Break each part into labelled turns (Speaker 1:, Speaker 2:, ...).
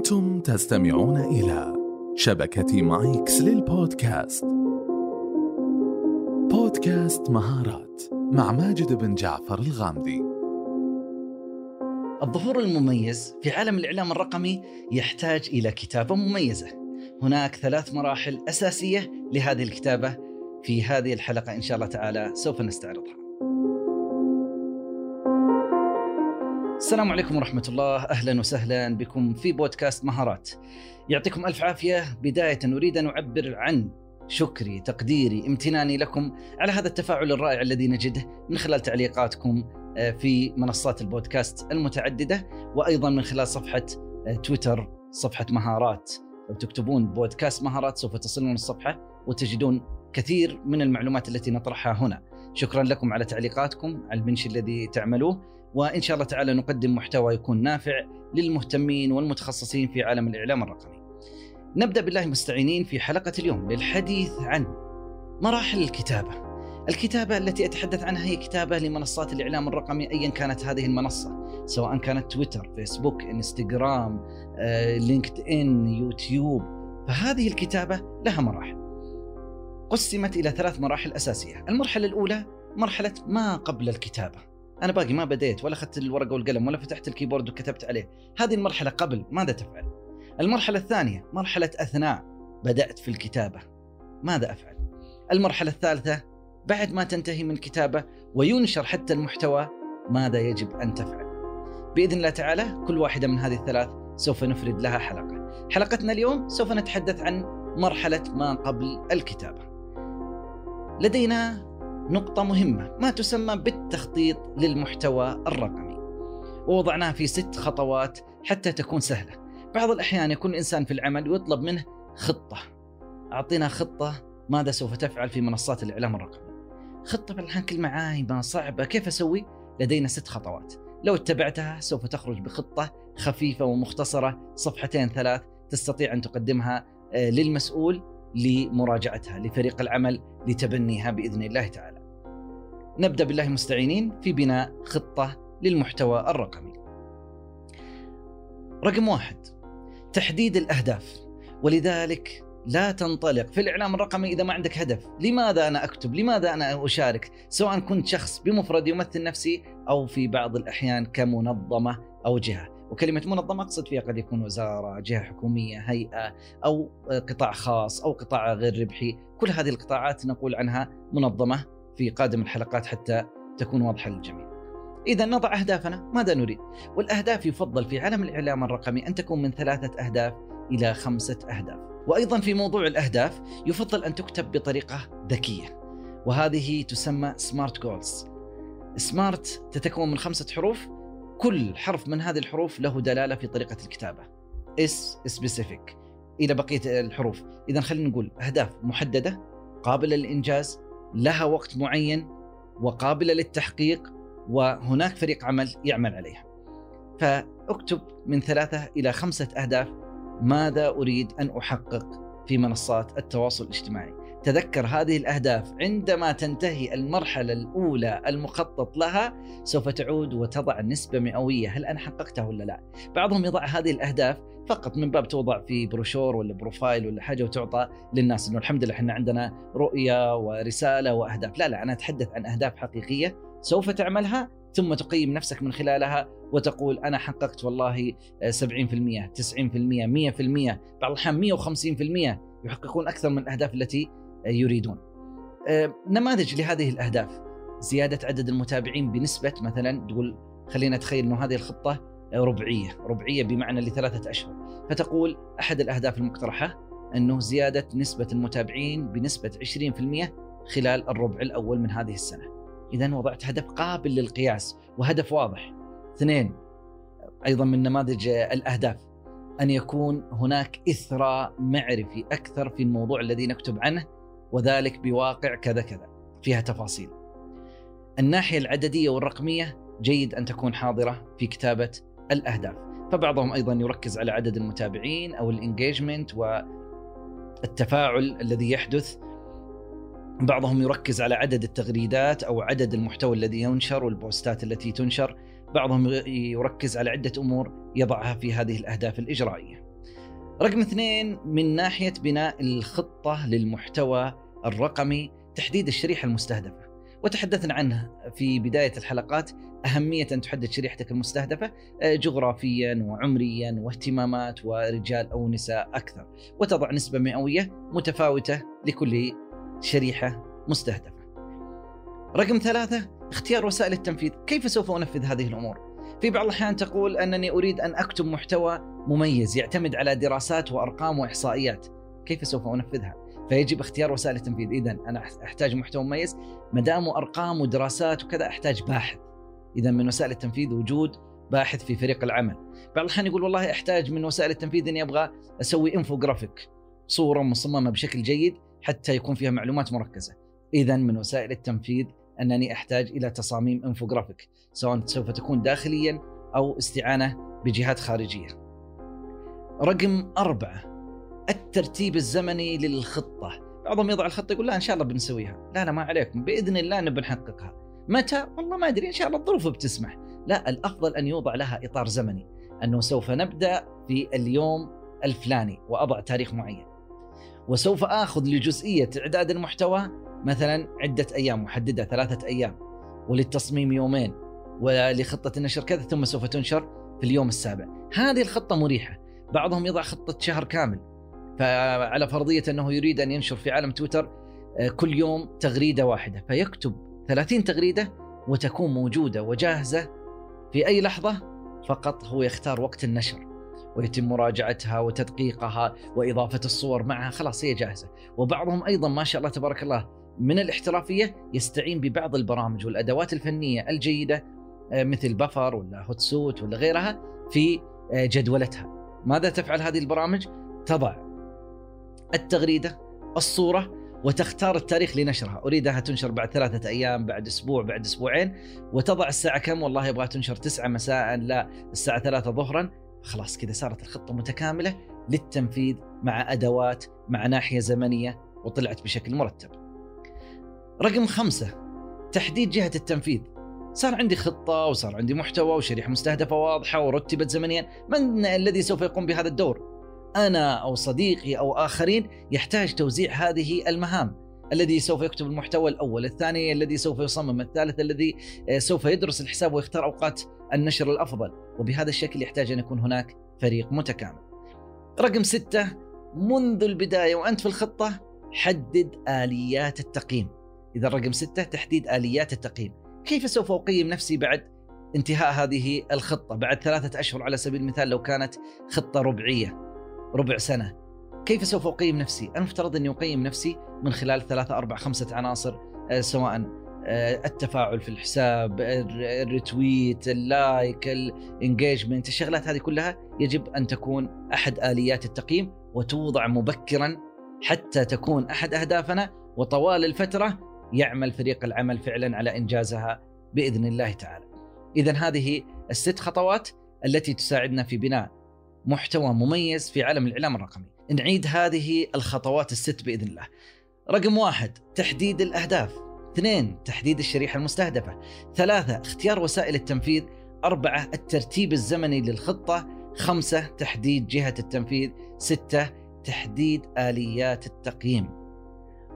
Speaker 1: أنتم تستمعون إلى شبكة مايكس للبودكاست. بودكاست مهارات مع ماجد بن جعفر الغامدي.
Speaker 2: الظهور المميز في عالم الإعلام الرقمي يحتاج إلى كتابة مميزة. هناك ثلاث مراحل أساسية لهذه الكتابة. في هذه الحلقة إن شاء الله تعالى سوف نستعرضها. السلام عليكم ورحمة الله. أهلا وسهلا بكم في بودكاست مهارات. يعطيكم ألف عافية. بداية أريد أن أعبر عن شكري تقديري امتناني لكم على هذا التفاعل الرائع الذي نجده من خلال تعليقاتكم آه، في منصات البودكاست المتعددة وأيضا من خلال صفحة آه، تويتر صفحة مهارات. لو تكتبون بودكاست مهارات سوف تصلون الصفحة وتجدون كثير من المعلومات التي نطرحها هنا. شكرا لكم على تعليقاتكم على المنش الذي تعملوه. وإن شاء الله تعالى نقدم محتوى يكون نافع للمهتمين والمتخصصين في عالم الإعلام الرقمي. نبدأ بالله مستعينين في حلقة اليوم للحديث عن مراحل الكتابة. الكتابة التي أتحدث عنها هي كتابة لمنصات الإعلام الرقمي ايا كانت هذه المنصة، سواء كانت تويتر، فيسبوك، إنستغرام، آه، لينكد ان، يوتيوب، فهذه الكتابة لها مراحل. قسمت إلى ثلاث مراحل أساسية، المرحلة الأولى مرحلة ما قبل الكتابة. أنا باقي ما بديت ولا أخذت الورقة والقلم ولا فتحت الكيبورد وكتبت عليه. هذه المرحلة قبل ماذا تفعل؟ المرحلة الثانية مرحلة أثناء بدأت في الكتابة. ماذا أفعل؟ المرحلة الثالثة بعد ما تنتهي من الكتابه وينشر حتى المحتوى ماذا يجب أن تفعل؟ بإذن الله تعالى كل واحدة من هذه الثلاث سوف نفرد لها حلقة. حلقتنا اليوم سوف نتحدث عن مرحلة ما قبل الكتابة. لدينا نقطة مهمة ما تسمى بالتخطيط للمحتوى الرقمي. ووضعناها في ست خطوات حتى تكون سهلة. بعض الأحيان يكون الإنسان في العمل ويطلب منه خطة. أعطينا خطة ماذا سوف تفعل في منصات الإعلام الرقمي. خطة بالحين كلمة عايمة صعبة كيف أسوي؟ لدينا ست خطوات. لو اتبعتها سوف تخرج بخطة خفيفة ومختصرة صفحتين ثلاث تستطيع أن تقدمها آه، للمسؤول. لمراجعتها لفريق العمل لتبنيها بإذن الله تعالى. نبدأ بالله مستعينين في بناء خطة للمحتوى الرقمي. رقم واحد تحديد الأهداف ولذلك لا تنطلق في الإعلام الرقمي إذا ما عندك هدف، لماذا أنا أكتب؟ لماذا أنا أشارك؟ سواء كنت شخص بمفردي يمثل نفسي أو في بعض الأحيان كمنظمة أو جهة، وكلمة منظمة أقصد فيها قد يكون وزارة، جهة حكومية، هيئة أو قطاع خاص أو قطاع غير ربحي، كل هذه القطاعات نقول عنها منظمة في قادم الحلقات حتى تكون واضحة للجميع. إذا نضع أهدافنا ماذا نريد؟ والأهداف يفضل في عالم الإعلام الرقمي أن تكون من ثلاثة أهداف إلى خمسة أهداف وأيضا في موضوع الأهداف يفضل أن تكتب بطريقة ذكية وهذه تسمى SMART goals SMART تتكون من خمسة حروف كل حرف من هذه الحروف له دلالة في طريقة الكتابة. S specific إلى بقية الحروف. إذا خلينا نقول أهداف محددة. قابلة للإنجاز. لها وقت معين. وقابلة للتحقيق. وهناك فريق عمل يعمل عليها. فاكتب من ثلاثة إلى خمسة أهداف. ماذا أريد أن أحقق في منصات التواصل الاجتماعي؟ تذكر هذه الأهداف عندما تنتهي المرحلة الأولى المخطط لها سوف تعود وتضع نسبة مئوية. هل أنا حققتها ولا لا؟ بعضهم يضع هذه الأهداف فقط من باب توضع في بروشور ولا profile ولا حاجة وتعطى للناس أنه الحمد لله إحنا عندنا رؤية ورسالة وأهداف. لا لا أنا أتحدث عن أهداف حقيقية سوف تعملها ثم تقيم نفسك من خلالها وتقول أنا حققت والله 70% 90% 100% بعض الأحيان 150% يحققون أكثر من الأهداف التي يريدون. آه، نماذج لهذه الأهداف زيادة عدد المتابعين بنسبة مثلا تقول خلينا نتخيل إنه هذه الخطة ربعية، ربعية بمعنى لثلاثة أشهر، فتقول أحد الأهداف المقترحة إنه زيادة نسبة المتابعين بنسبة 20% خلال الربع الأول من هذه السنة. اذا وضعت هدف قابل للقياس وهدف واضح. اثنين أيضا من نماذج الأهداف أن يكون هناك إثراء معرفي أكثر في الموضوع الذي نكتب عنه وذلك بواقع كذا كذا فيها تفاصيل. الناحية العددية والرقمية جيد أن تكون حاضرة في كتابة الأهداف، فبعضهم أيضا يركز على عدد المتابعين أو الانجيجمنت والتفاعل الذي يحدث. بعضهم يركز على عدد التغريدات أو عدد المحتوى الذي ينشر والبوستات التي تنشر. بعضهم يركز على عدة أمور يضعها في هذه الأهداف الإجرائية. رقم اثنين من ناحية بناء الخطة للمحتوى الرقمي تحديد الشريحة المستهدفة وتحدثنا عنه في بداية الحلقات أهمية أن تحدد شريحتك المستهدفة آه، جغرافيا وعمريا واهتمامات ورجال أو نساء أكثر وتضع نسبة مئوية متفاوتة لكل شريحة مستهدفة. رقم ثلاثة اختيار وسائل التنفيذ، كيف سوف أنفذ هذه الأمور؟ في بعض الأحيان تقول أنني أريد أن أكتب محتوى مميز يعتمد على دراسات وأرقام وإحصائيات، كيف سوف أنفذها؟ فيجب اختيار وسائل التنفيذ، اذا أنا أحتاج محتوى مميز ما دام ارقام ودراسات وكذا أحتاج باحث. اذا من وسائل التنفيذ وجود باحث في فريق العمل. بعض الأحيان يقول والله أحتاج من وسائل التنفيذ إني أبغى أسوي انفوجرافيك صورة مصممة بشكل جيد حتى يكون فيها معلومات مركزة. اذا من وسائل التنفيذ أنني أحتاج إلى تصاميم انفوجرافيك سواء سوف تكون داخليا أو استعانة بجهات خارجية. رقم أربعة الترتيب الزمني للخطة. بعضهم يضع الخطة يقول لا إن شاء الله بنسويها. لا لا ما عليكم. بإذن الله نبي نحققها. متى؟ والله ما أدري إن شاء الله الظروف بتسمح. لا الأفضل أن يوضع لها إطار زمني. أنه سوف نبدأ في اليوم الفلاني وأضع تاريخ معين. وسوف آخذ لجزئية إعداد المحتوى مثلا عدة أيام محددة ثلاثة أيام وللتصميم يومين ولخطة النشر كذا ثم سوف تنشر في اليوم السابع. هذه الخطة مريحة. بعضهم يضع خطة شهر كامل. فعلى فرضية أنه يريد أن ينشر في عالم تويتر آه، كل يوم تغريدة واحدة. فيكتب 30 تغريدة وتكون موجودة وجاهزة في أي لحظة فقط هو يختار وقت النشر. ويتم مراجعتها وتدقيقها وإضافة الصور معها خلاص هي جاهزة. وبعضهم أيضا ما شاء الله تبارك الله من الاحترافية يستعين ببعض البرامج والأدوات الفنية الجيدة آه، مثل بفر ولا هوت سوت ولا غيرها في آه، جدولتها. ماذا تفعل هذه البرامج؟ تضع التغريدة الصورة وتختار التاريخ لنشرها. أريدها تنشر بعد ثلاثة أيام بعد أسبوع بعد أسبوعين. وتضع الساعة كم؟ والله يبغى تنشر تسعة مساء لا الساعة ثلاثة ظهرا. خلاص كذا صارت الخطة متكاملة للتنفيذ مع أدوات مع ناحية زمنية وطلعت بشكل مرتب. رقم خمسة تحديد جهة التنفيذ. صار عندي خطة وصار عندي محتوى وشريحة مستهدفة واضحة ورتبت زمنيا. من الذي سوف يقوم بهذا الدور؟ أنا أو صديقي أو آخرين يحتاج توزيع هذه المهام. الذي سوف يكتب المحتوى الأول الثاني الذي سوف يصمم الثالث الذي آه، سوف يدرس الحساب ويختار أوقات النشر الأفضل. وبهذا الشكل يحتاج أن يكون هناك فريق متكامل. رقم ستة منذ البداية وأنت في الخطة حدد آليات التقييم. إذا رقم ستة تحديد آليات التقييم. كيف سوف أقيم نفسي بعد انتهاء هذه الخطة؟ بعد ثلاثة أشهر على سبيل المثال لو كانت خطة ربعية ربع سنة. كيف سوف أقيم نفسي؟ المفترض أني أقيم نفسي من خلال ثلاثة أربع خمسة عناصر آه، سواء آه، التفاعل في الحساب ال retweet ال like ال engagement الشغلات هذه كلها يجب أن تكون أحد آليات التقييم وتوضع مبكرا حتى تكون أحد أهدافنا وطوال الفترة يعمل فريق العمل فعلا على إنجازها بإذن الله تعالى إذا هذه الست خطوات التي تساعدنا في بناء محتوى مميز في عالم الإعلام الرقمي نعيد هذه الخطوات الست بإذن الله. رقم واحد تحديد الأهداف. اثنين تحديد الشريحة المستهدفة. ثلاثة اختيار وسائل التنفيذ. أربعة الترتيب الزمني للخطة. خمسة تحديد جهة التنفيذ. ستة تحديد آليات التقييم.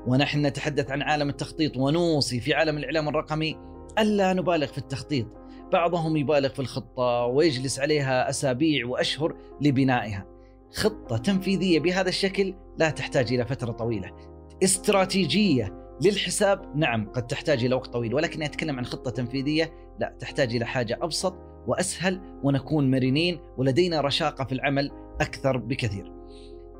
Speaker 2: ونحن نتحدث عن عالم التخطيط ونوصي في عالم الإعلام الرقمي ألا نبالغ في التخطيط. بعضهم يبالغ في الخطة ويجلس عليها أسابيع وأشهر لبنائها. خطة تنفيذية بهذا الشكل لا تحتاج إلى فترة طويلة. استراتيجية للحساب نعم قد تحتاج إلى وقت طويل ولكن أتكلم عن خطة تنفيذية لا تحتاج إلى حاجة أبسط وأسهل ونكون مرنين ولدينا رشاقة في العمل أكثر بكثير.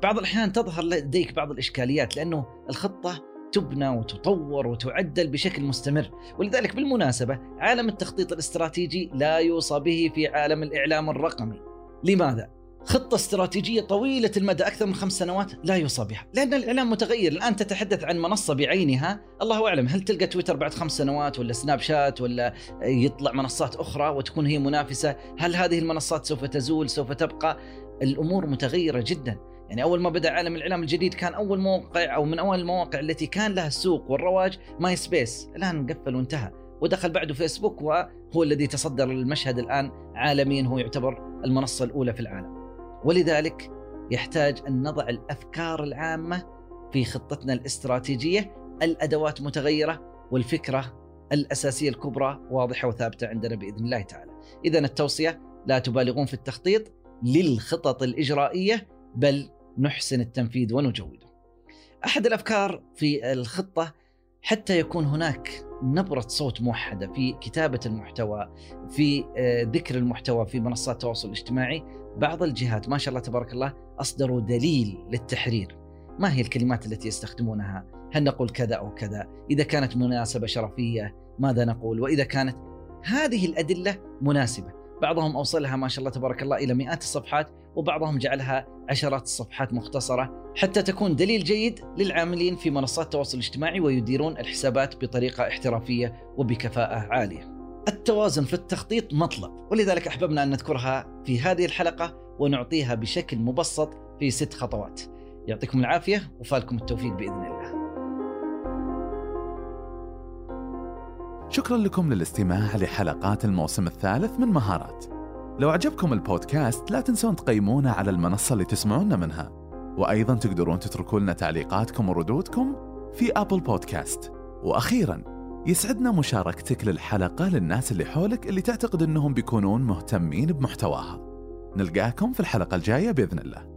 Speaker 2: بعض الأحيان تظهر لديك بعض الإشكاليات لأنه الخطة تبنى وتطور وتعدل بشكل مستمر ولذلك بالمناسبة عالم التخطيط الاستراتيجي لا يوصى به في عالم الإعلام الرقمي. لماذا؟ خطة استراتيجية طويلة المدى أكثر من خمس سنوات لا يوصى بها. لأن الإعلام متغير. الآن تتحدث عن منصة بعينها. الله أعلم هل يبقى تويتر بعد خمس سنوات ولا سناب شات ولا يطلع منصات أخرى وتكون هي منافسة؟ هل هذه المنصات سوف تزول سوف تبقى؟ الأمور متغيرة جدا. يعني أول ما بدأ عالم الإعلام الجديد كان أول موقع أو من أول المواقع التي كان لها السوق والرواج ماي سبيس الآن قفل وانتهى. ودخل بعده فيسبوك وهو الذي تصدر المشهد الآن عالميا. هو يعتبر المنصة الأولى في العالم. ولذلك يحتاج أن نضع الأفكار العامة في خطتنا الاستراتيجية الأدوات متغيرة والفكرة الأساسية الكبرى واضحة وثابتة عندنا بإذن الله تعالى. اذا التوصية لا تبالغون في التخطيط للخطط الإجرائية بل نحسن التنفيذ ونجوده. أحد الأفكار في الخطة حتى يكون هناك نبرة صوت موحدة في كتابة المحتوى في آه، ذكر المحتوى في منصات التواصل الاجتماعي. بعض الجهات ما شاء الله تبارك الله أصدروا دليل للتحرير. ما هي الكلمات التي يستخدمونها؟ هل نقول كذا أو كذا؟ إذا كانت مناسبة شرفية ماذا نقول؟ وإذا كانت هذه الأدلة مناسبة. بعضهم أوصلها ما شاء الله تبارك الله إلى مئات الصفحات. وبعضهم جعلها عشرات الصفحات مختصرة حتى تكون دليل جيد للعاملين في منصات التواصل الاجتماعي ويديرون الحسابات بطريقة احترافية وبكفاءة عالية. التوازن في التخطيط مطلب ولذلك أحببنا أن نذكرها في هذه الحلقة ونعطيها بشكل مبسط في ست خطوات. يعطيكم العافية وفالكم التوفيق بإذن الله.
Speaker 1: شكرا لكم للاستماع لحلقات الموسم الثالث من مهارات. لو عجبكم البودكاست لا تنسون تقيمونا على المنصة اللي تسمعونا منها. وأيضا تقدرون تتركوا لنا تعليقاتكم وردودكم في أبل بودكاست وأخيرا يسعدنا مشاركتك للحلقة للناس اللي حولك اللي تعتقد أنهم بيكونون مهتمين بمحتواها. نلقاكم في الحلقة الجاية بإذن الله.